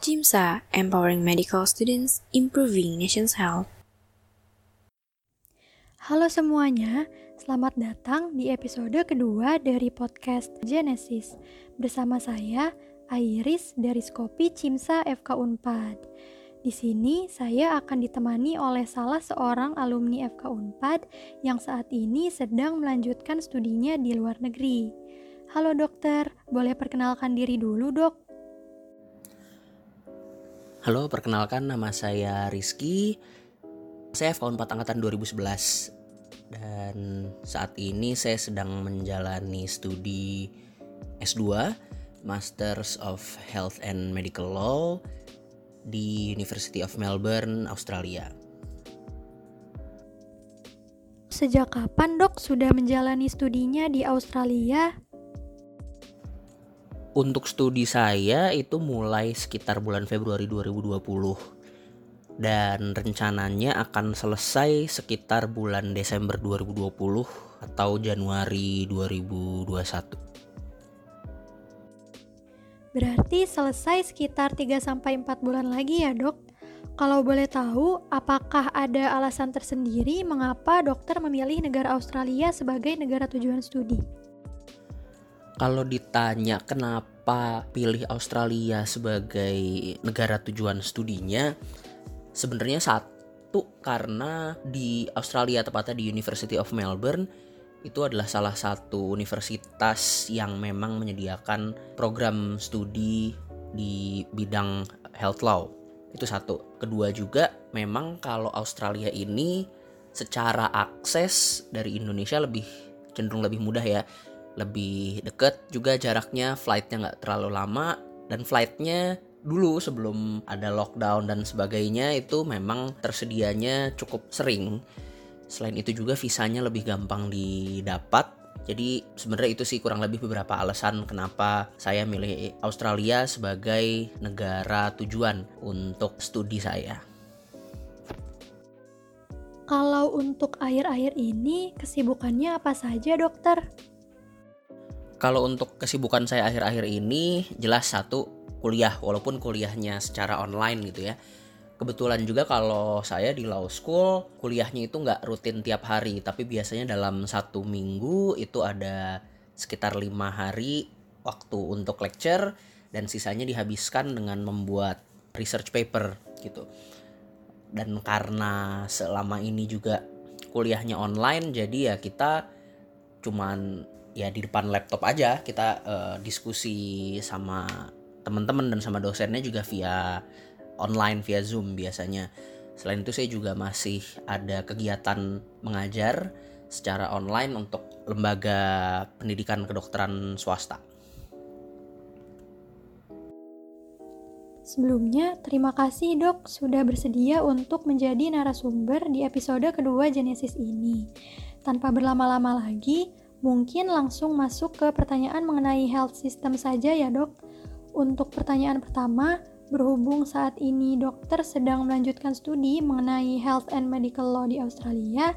JIMSA, Empowering Medical Students, Improving Nation's Health. Halo semuanya, selamat datang di episode kedua dari podcast Genesis. Bersama saya, Iris dari Skopi CIMSA FK Unpad. Di sini saya akan ditemani oleh salah seorang alumni FK Unpad yang saat ini sedang melanjutkan studinya di luar negeri. Halo dokter, boleh perkenalkan diri dulu dok? Halo, perkenalkan nama saya Rizky. Saya FK 4 angkatan 2011 dan saat ini saya sedang menjalani studi S2 Masters of Health and Medical Law di University of Melbourne, Australia. Sejak kapan dok sudah menjalani studinya di Australia? Untuk studi saya itu mulai sekitar bulan Februari 2020 dan rencananya akan selesai sekitar bulan Desember 2020 atau Januari 2021. Berarti selesai sekitar 3 sampai 4 bulan lagi ya, Dok? Kalau boleh tahu, apakah ada alasan tersendiri mengapa dokter memilih negara Australia sebagai negara tujuan studi? Kalau ditanya kenapa pilih Australia sebagai negara tujuan studinya, sebenarnya satu karena di Australia tepatnya di University of Melbourne itu adalah salah satu universitas yang memang menyediakan program studi di bidang health law. Itu satu. Kedua juga memang kalau Australia ini secara akses dari Indonesia lebih cenderung lebih mudah ya lebih deket juga jaraknya flightnya nggak terlalu lama dan flightnya dulu sebelum ada lockdown dan sebagainya itu memang tersedianya cukup sering selain itu juga visanya lebih gampang didapat jadi sebenarnya itu sih kurang lebih beberapa alasan kenapa saya milih Australia sebagai negara tujuan untuk studi saya. Kalau untuk akhir-akhir ini kesibukannya apa saja dokter? Kalau untuk kesibukan saya akhir-akhir ini jelas satu kuliah walaupun kuliahnya secara online gitu ya. Kebetulan juga kalau saya di law school kuliahnya itu nggak rutin tiap hari tapi biasanya dalam satu minggu itu ada sekitar lima hari waktu untuk lecture dan sisanya dihabiskan dengan membuat research paper gitu. Dan karena selama ini juga kuliahnya online jadi ya kita cuman ya di depan laptop aja kita uh, diskusi sama teman-teman dan sama dosennya juga via online via Zoom biasanya. Selain itu saya juga masih ada kegiatan mengajar secara online untuk lembaga pendidikan kedokteran swasta. Sebelumnya, terima kasih dok sudah bersedia untuk menjadi narasumber di episode kedua Genesis ini. Tanpa berlama-lama lagi, Mungkin langsung masuk ke pertanyaan mengenai health system saja ya dok. Untuk pertanyaan pertama, berhubung saat ini dokter sedang melanjutkan studi mengenai health and medical law di Australia,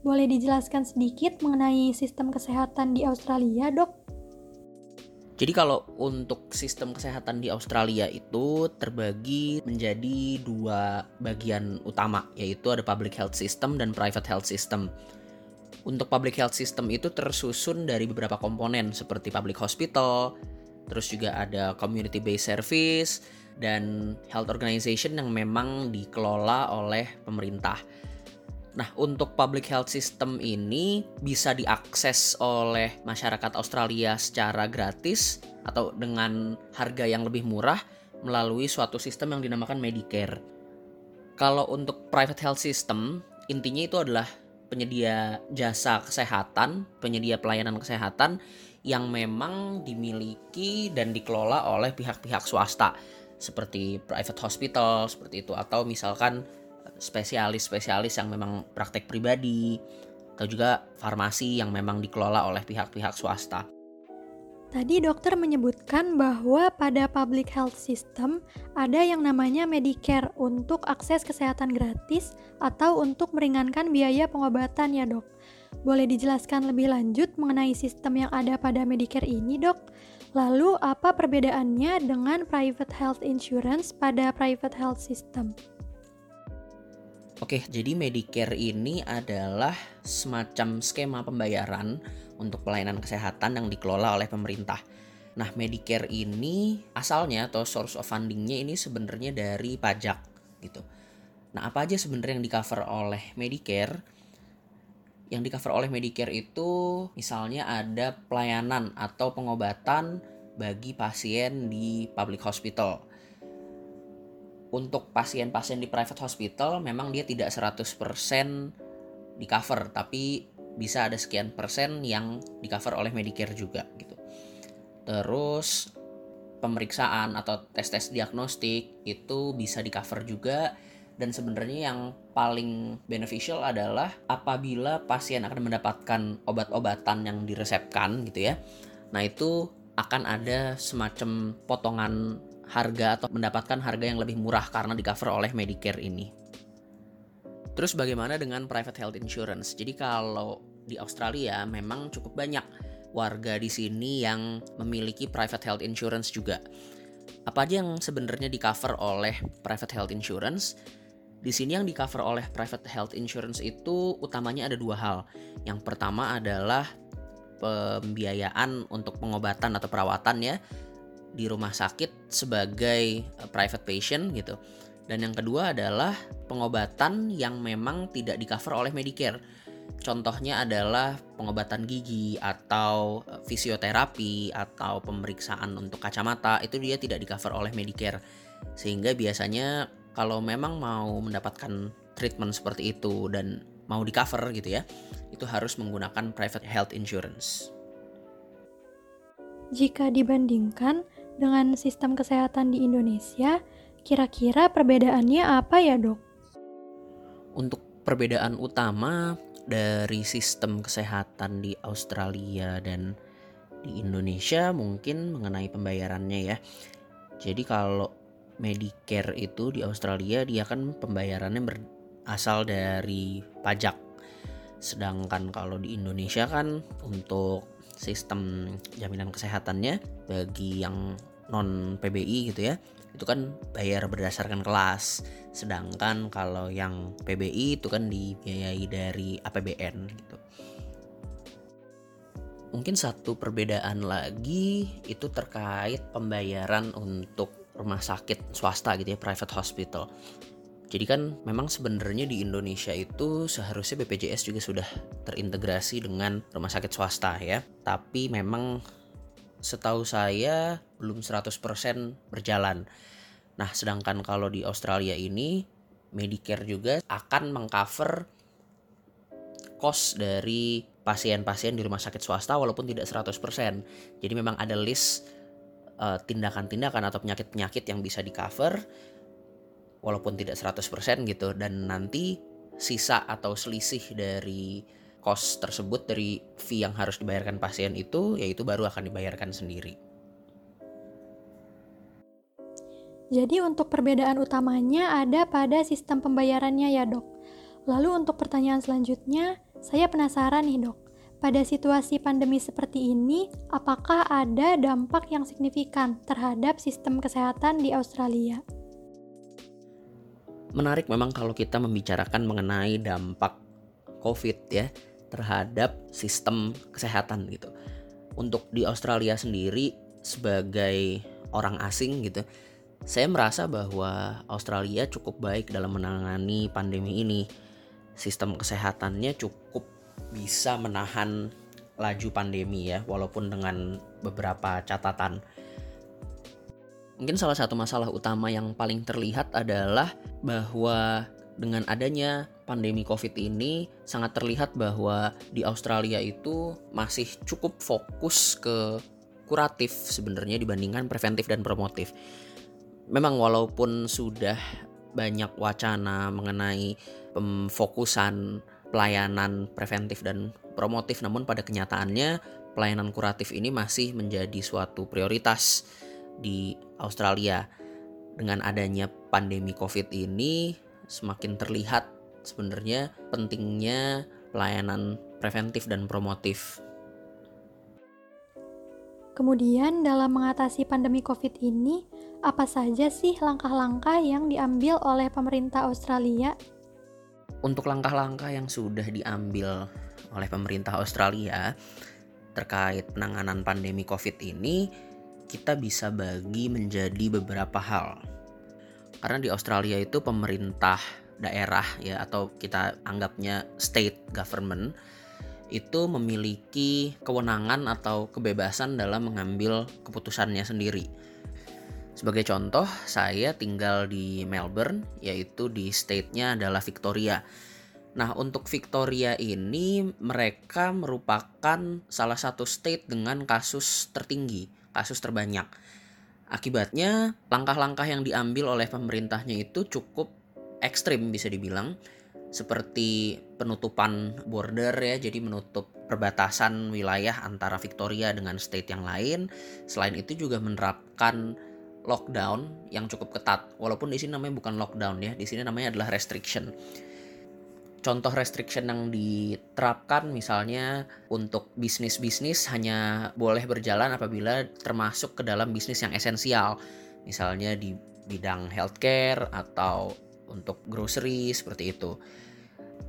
boleh dijelaskan sedikit mengenai sistem kesehatan di Australia dok? Jadi kalau untuk sistem kesehatan di Australia itu terbagi menjadi dua bagian utama, yaitu ada public health system dan private health system. Untuk public health system itu tersusun dari beberapa komponen seperti public hospital, terus juga ada community based service dan health organization yang memang dikelola oleh pemerintah. Nah, untuk public health system ini bisa diakses oleh masyarakat Australia secara gratis atau dengan harga yang lebih murah melalui suatu sistem yang dinamakan Medicare. Kalau untuk private health system, intinya itu adalah penyedia jasa kesehatan, penyedia pelayanan kesehatan yang memang dimiliki dan dikelola oleh pihak-pihak swasta seperti private hospital seperti itu atau misalkan spesialis-spesialis yang memang praktek pribadi atau juga farmasi yang memang dikelola oleh pihak-pihak swasta. Tadi dokter menyebutkan bahwa pada public health system ada yang namanya Medicare untuk akses kesehatan gratis atau untuk meringankan biaya pengobatan ya dok. Boleh dijelaskan lebih lanjut mengenai sistem yang ada pada Medicare ini dok? Lalu apa perbedaannya dengan private health insurance pada private health system? Oke, jadi Medicare ini adalah semacam skema pembayaran untuk pelayanan kesehatan yang dikelola oleh pemerintah. Nah, Medicare ini asalnya atau source of fundingnya ini sebenarnya dari pajak gitu. Nah, apa aja sebenarnya yang di cover oleh Medicare? Yang di cover oleh Medicare itu misalnya ada pelayanan atau pengobatan bagi pasien di public hospital. Untuk pasien-pasien di private hospital memang dia tidak 100% di cover, tapi bisa ada sekian persen yang di cover oleh Medicare juga gitu. Terus pemeriksaan atau tes-tes diagnostik itu bisa di cover juga dan sebenarnya yang paling beneficial adalah apabila pasien akan mendapatkan obat-obatan yang diresepkan gitu ya. Nah, itu akan ada semacam potongan harga atau mendapatkan harga yang lebih murah karena di cover oleh Medicare ini. Terus bagaimana dengan private health insurance? Jadi kalau di Australia memang cukup banyak warga di sini yang memiliki private health insurance juga. Apa aja yang sebenarnya di cover oleh private health insurance? Di sini yang di cover oleh private health insurance itu utamanya ada dua hal. Yang pertama adalah pembiayaan untuk pengobatan atau perawatan ya di rumah sakit sebagai eh, private patient gitu. Dan yang kedua adalah pengobatan yang memang tidak di cover oleh Medicare. Contohnya adalah pengobatan gigi atau eh, fisioterapi atau pemeriksaan untuk kacamata itu dia tidak di cover oleh Medicare. Sehingga biasanya kalau memang mau mendapatkan treatment seperti itu dan mau di cover gitu ya, itu harus menggunakan private health insurance. Jika dibandingkan dengan sistem kesehatan di Indonesia, kira-kira perbedaannya apa ya, Dok? Untuk perbedaan utama dari sistem kesehatan di Australia dan di Indonesia mungkin mengenai pembayarannya ya. Jadi kalau Medicare itu di Australia dia kan pembayarannya berasal dari pajak. Sedangkan kalau di Indonesia kan untuk sistem jaminan kesehatannya bagi yang non PBI gitu ya itu kan bayar berdasarkan kelas sedangkan kalau yang PBI itu kan dibiayai dari APBN gitu mungkin satu perbedaan lagi itu terkait pembayaran untuk rumah sakit swasta gitu ya, private hospital. Jadi kan memang sebenarnya di Indonesia itu seharusnya BPJS juga sudah terintegrasi dengan rumah sakit swasta ya. Tapi memang setahu saya belum 100% berjalan. Nah, sedangkan kalau di Australia ini Medicare juga akan mengcover cost dari pasien-pasien di rumah sakit swasta walaupun tidak 100%. Jadi memang ada list Eh, tindakan-tindakan uh, atau penyakit-penyakit yang bisa di cover walaupun tidak 100% gitu dan nanti sisa atau selisih dari cost tersebut dari fee yang harus dibayarkan pasien itu yaitu baru akan dibayarkan sendiri. Jadi untuk perbedaan utamanya ada pada sistem pembayarannya ya dok. Lalu untuk pertanyaan selanjutnya, saya penasaran nih dok pada situasi pandemi seperti ini, apakah ada dampak yang signifikan terhadap sistem kesehatan di Australia? Menarik memang kalau kita membicarakan mengenai dampak COVID ya terhadap sistem kesehatan gitu. Untuk di Australia sendiri sebagai orang asing gitu, saya merasa bahwa Australia cukup baik dalam menangani pandemi ini. Sistem kesehatannya cukup bisa menahan laju pandemi ya walaupun dengan beberapa catatan. Mungkin salah satu masalah utama yang paling terlihat adalah bahwa dengan adanya pandemi Covid ini sangat terlihat bahwa di Australia itu masih cukup fokus ke kuratif sebenarnya dibandingkan preventif dan promotif. Memang walaupun sudah banyak wacana mengenai pemfokusan pelayanan preventif dan promotif namun pada kenyataannya pelayanan kuratif ini masih menjadi suatu prioritas di Australia. Dengan adanya pandemi Covid ini semakin terlihat sebenarnya pentingnya pelayanan preventif dan promotif. Kemudian dalam mengatasi pandemi COVID ini, apa saja sih langkah-langkah yang diambil oleh pemerintah Australia? Untuk langkah-langkah yang sudah diambil oleh pemerintah Australia terkait penanganan pandemi COVID ini, kita bisa bagi menjadi beberapa hal. Karena di Australia itu pemerintah daerah ya atau kita anggapnya state government itu memiliki kewenangan atau kebebasan dalam mengambil keputusannya sendiri. Sebagai contoh, saya tinggal di Melbourne, yaitu di state-nya adalah Victoria. Nah, untuk Victoria ini mereka merupakan salah satu state dengan kasus tertinggi, kasus terbanyak. Akibatnya, langkah-langkah yang diambil oleh pemerintahnya itu cukup ekstrim bisa dibilang seperti penutupan border ya, jadi menutup perbatasan wilayah antara Victoria dengan state yang lain. Selain itu juga menerapkan lockdown yang cukup ketat. Walaupun di sini namanya bukan lockdown ya, di sini namanya adalah restriction. Contoh restriction yang diterapkan misalnya untuk bisnis-bisnis hanya boleh berjalan apabila termasuk ke dalam bisnis yang esensial. Misalnya di bidang healthcare atau untuk grocery seperti itu.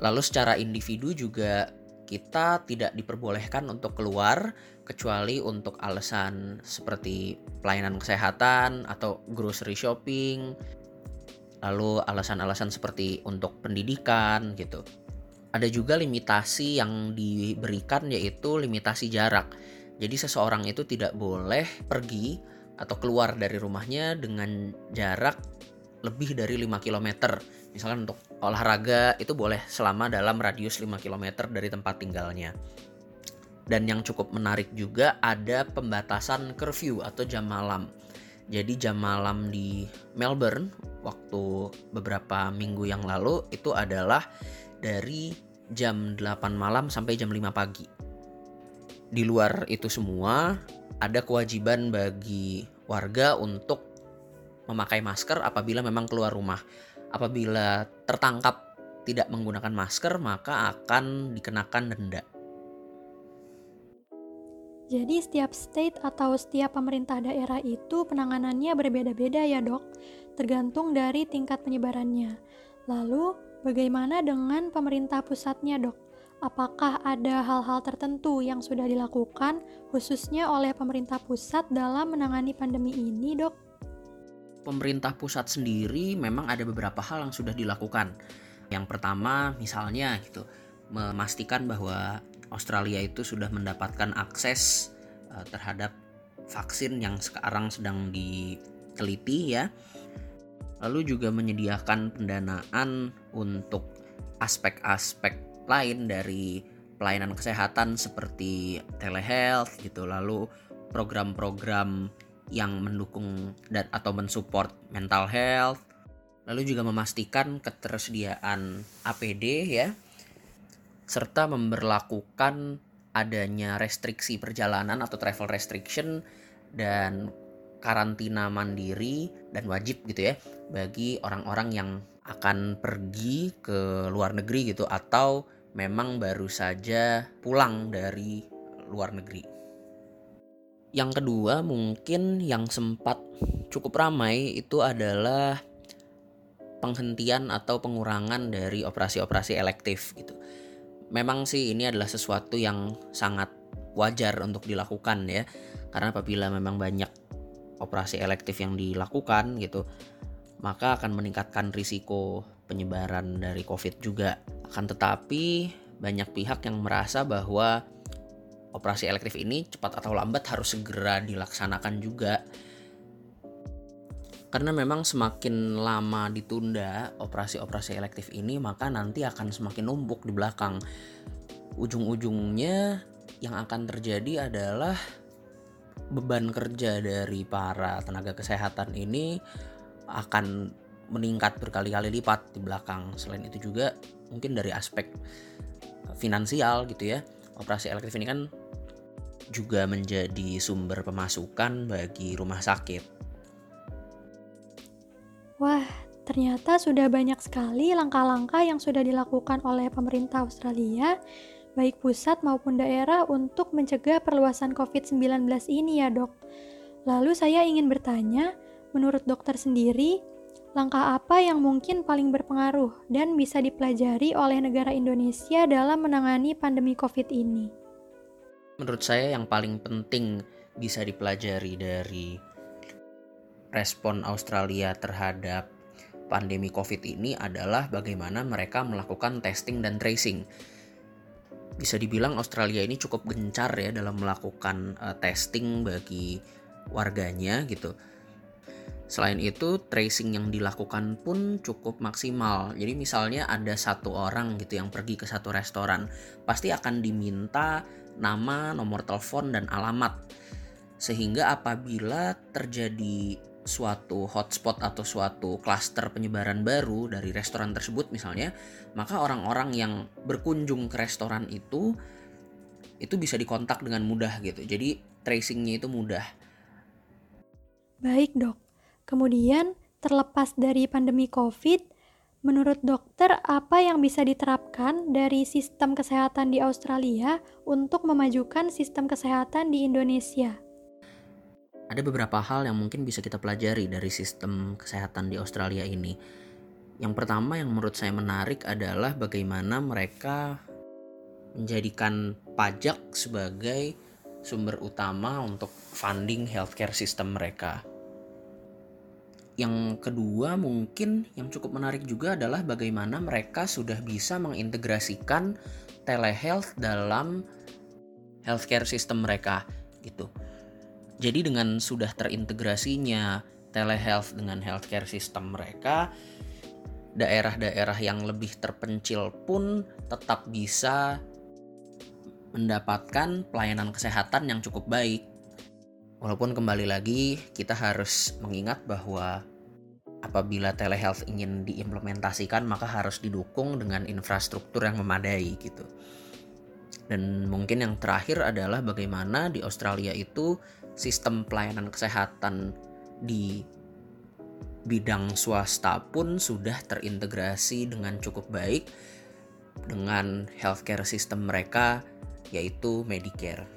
Lalu secara individu juga kita tidak diperbolehkan untuk keluar kecuali untuk alasan seperti pelayanan kesehatan atau grocery shopping. Lalu alasan-alasan seperti untuk pendidikan gitu. Ada juga limitasi yang diberikan yaitu limitasi jarak. Jadi seseorang itu tidak boleh pergi atau keluar dari rumahnya dengan jarak lebih dari 5 km. Misalkan untuk olahraga itu boleh selama dalam radius 5 km dari tempat tinggalnya. Dan yang cukup menarik juga ada pembatasan curfew atau jam malam. Jadi jam malam di Melbourne waktu beberapa minggu yang lalu itu adalah dari jam 8 malam sampai jam 5 pagi. Di luar itu semua ada kewajiban bagi warga untuk memakai masker apabila memang keluar rumah. Apabila tertangkap tidak menggunakan masker, maka akan dikenakan denda. Jadi setiap state atau setiap pemerintah daerah itu penanganannya berbeda-beda ya dok, tergantung dari tingkat penyebarannya. Lalu bagaimana dengan pemerintah pusatnya dok? Apakah ada hal-hal tertentu yang sudah dilakukan khususnya oleh pemerintah pusat dalam menangani pandemi ini dok? pemerintah pusat sendiri memang ada beberapa hal yang sudah dilakukan. Yang pertama misalnya gitu, memastikan bahwa Australia itu sudah mendapatkan akses uh, terhadap vaksin yang sekarang sedang diteliti ya. Lalu juga menyediakan pendanaan untuk aspek-aspek lain dari pelayanan kesehatan seperti telehealth gitu. Lalu program-program yang mendukung dan atau mensupport mental health lalu juga memastikan ketersediaan APD ya serta memberlakukan adanya restriksi perjalanan atau travel restriction dan karantina mandiri dan wajib gitu ya bagi orang-orang yang akan pergi ke luar negeri gitu atau memang baru saja pulang dari luar negeri. Yang kedua mungkin yang sempat cukup ramai itu adalah penghentian atau pengurangan dari operasi-operasi elektif gitu. Memang sih ini adalah sesuatu yang sangat wajar untuk dilakukan ya. Karena apabila memang banyak operasi elektif yang dilakukan gitu, maka akan meningkatkan risiko penyebaran dari Covid juga. Akan tetapi banyak pihak yang merasa bahwa operasi elektif ini cepat atau lambat harus segera dilaksanakan juga karena memang semakin lama ditunda operasi-operasi elektif ini maka nanti akan semakin numpuk di belakang ujung-ujungnya yang akan terjadi adalah beban kerja dari para tenaga kesehatan ini akan meningkat berkali-kali lipat di belakang selain itu juga mungkin dari aspek finansial gitu ya operasi elektif ini kan juga menjadi sumber pemasukan bagi rumah sakit. Wah, ternyata sudah banyak sekali langkah-langkah yang sudah dilakukan oleh pemerintah Australia baik pusat maupun daerah untuk mencegah perluasan COVID-19 ini ya dok. Lalu saya ingin bertanya, menurut dokter sendiri, langkah apa yang mungkin paling berpengaruh dan bisa dipelajari oleh negara Indonesia dalam menangani pandemi COVID ini? Menurut saya yang paling penting bisa dipelajari dari respon Australia terhadap pandemi COVID ini adalah bagaimana mereka melakukan testing dan tracing. Bisa dibilang Australia ini cukup gencar ya dalam melakukan uh, testing bagi warganya gitu. Selain itu, tracing yang dilakukan pun cukup maksimal. Jadi misalnya ada satu orang gitu yang pergi ke satu restoran, pasti akan diminta nama, nomor telepon, dan alamat. Sehingga apabila terjadi suatu hotspot atau suatu klaster penyebaran baru dari restoran tersebut misalnya, maka orang-orang yang berkunjung ke restoran itu itu bisa dikontak dengan mudah gitu. Jadi tracingnya itu mudah. Baik dok. Kemudian terlepas dari pandemi COVID, menurut dokter apa yang bisa diterapkan dari sistem kesehatan di Australia untuk memajukan sistem kesehatan di Indonesia? Ada beberapa hal yang mungkin bisa kita pelajari dari sistem kesehatan di Australia ini. Yang pertama yang menurut saya menarik adalah bagaimana mereka menjadikan pajak sebagai sumber utama untuk funding healthcare system mereka. Yang kedua mungkin yang cukup menarik juga adalah bagaimana mereka sudah bisa mengintegrasikan telehealth dalam healthcare system mereka gitu. Jadi dengan sudah terintegrasinya telehealth dengan healthcare system mereka, daerah-daerah yang lebih terpencil pun tetap bisa mendapatkan pelayanan kesehatan yang cukup baik. Walaupun kembali lagi kita harus mengingat bahwa apabila telehealth ingin diimplementasikan maka harus didukung dengan infrastruktur yang memadai gitu. Dan mungkin yang terakhir adalah bagaimana di Australia itu sistem pelayanan kesehatan di bidang swasta pun sudah terintegrasi dengan cukup baik dengan healthcare system mereka yaitu Medicare.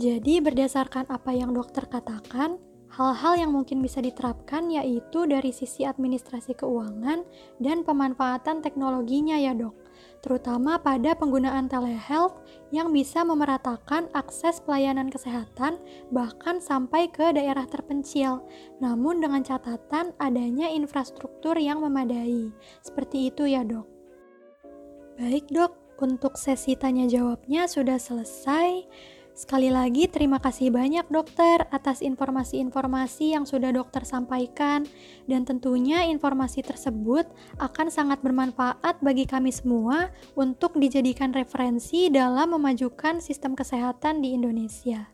Jadi berdasarkan apa yang dokter katakan, hal-hal yang mungkin bisa diterapkan yaitu dari sisi administrasi keuangan dan pemanfaatan teknologinya ya dok terutama pada penggunaan telehealth yang bisa memeratakan akses pelayanan kesehatan bahkan sampai ke daerah terpencil, namun dengan catatan adanya infrastruktur yang memadai. Seperti itu ya, Dok. Baik, Dok. Untuk sesi tanya jawabnya sudah selesai. Sekali lagi terima kasih banyak dokter atas informasi-informasi yang sudah dokter sampaikan dan tentunya informasi tersebut akan sangat bermanfaat bagi kami semua untuk dijadikan referensi dalam memajukan sistem kesehatan di Indonesia.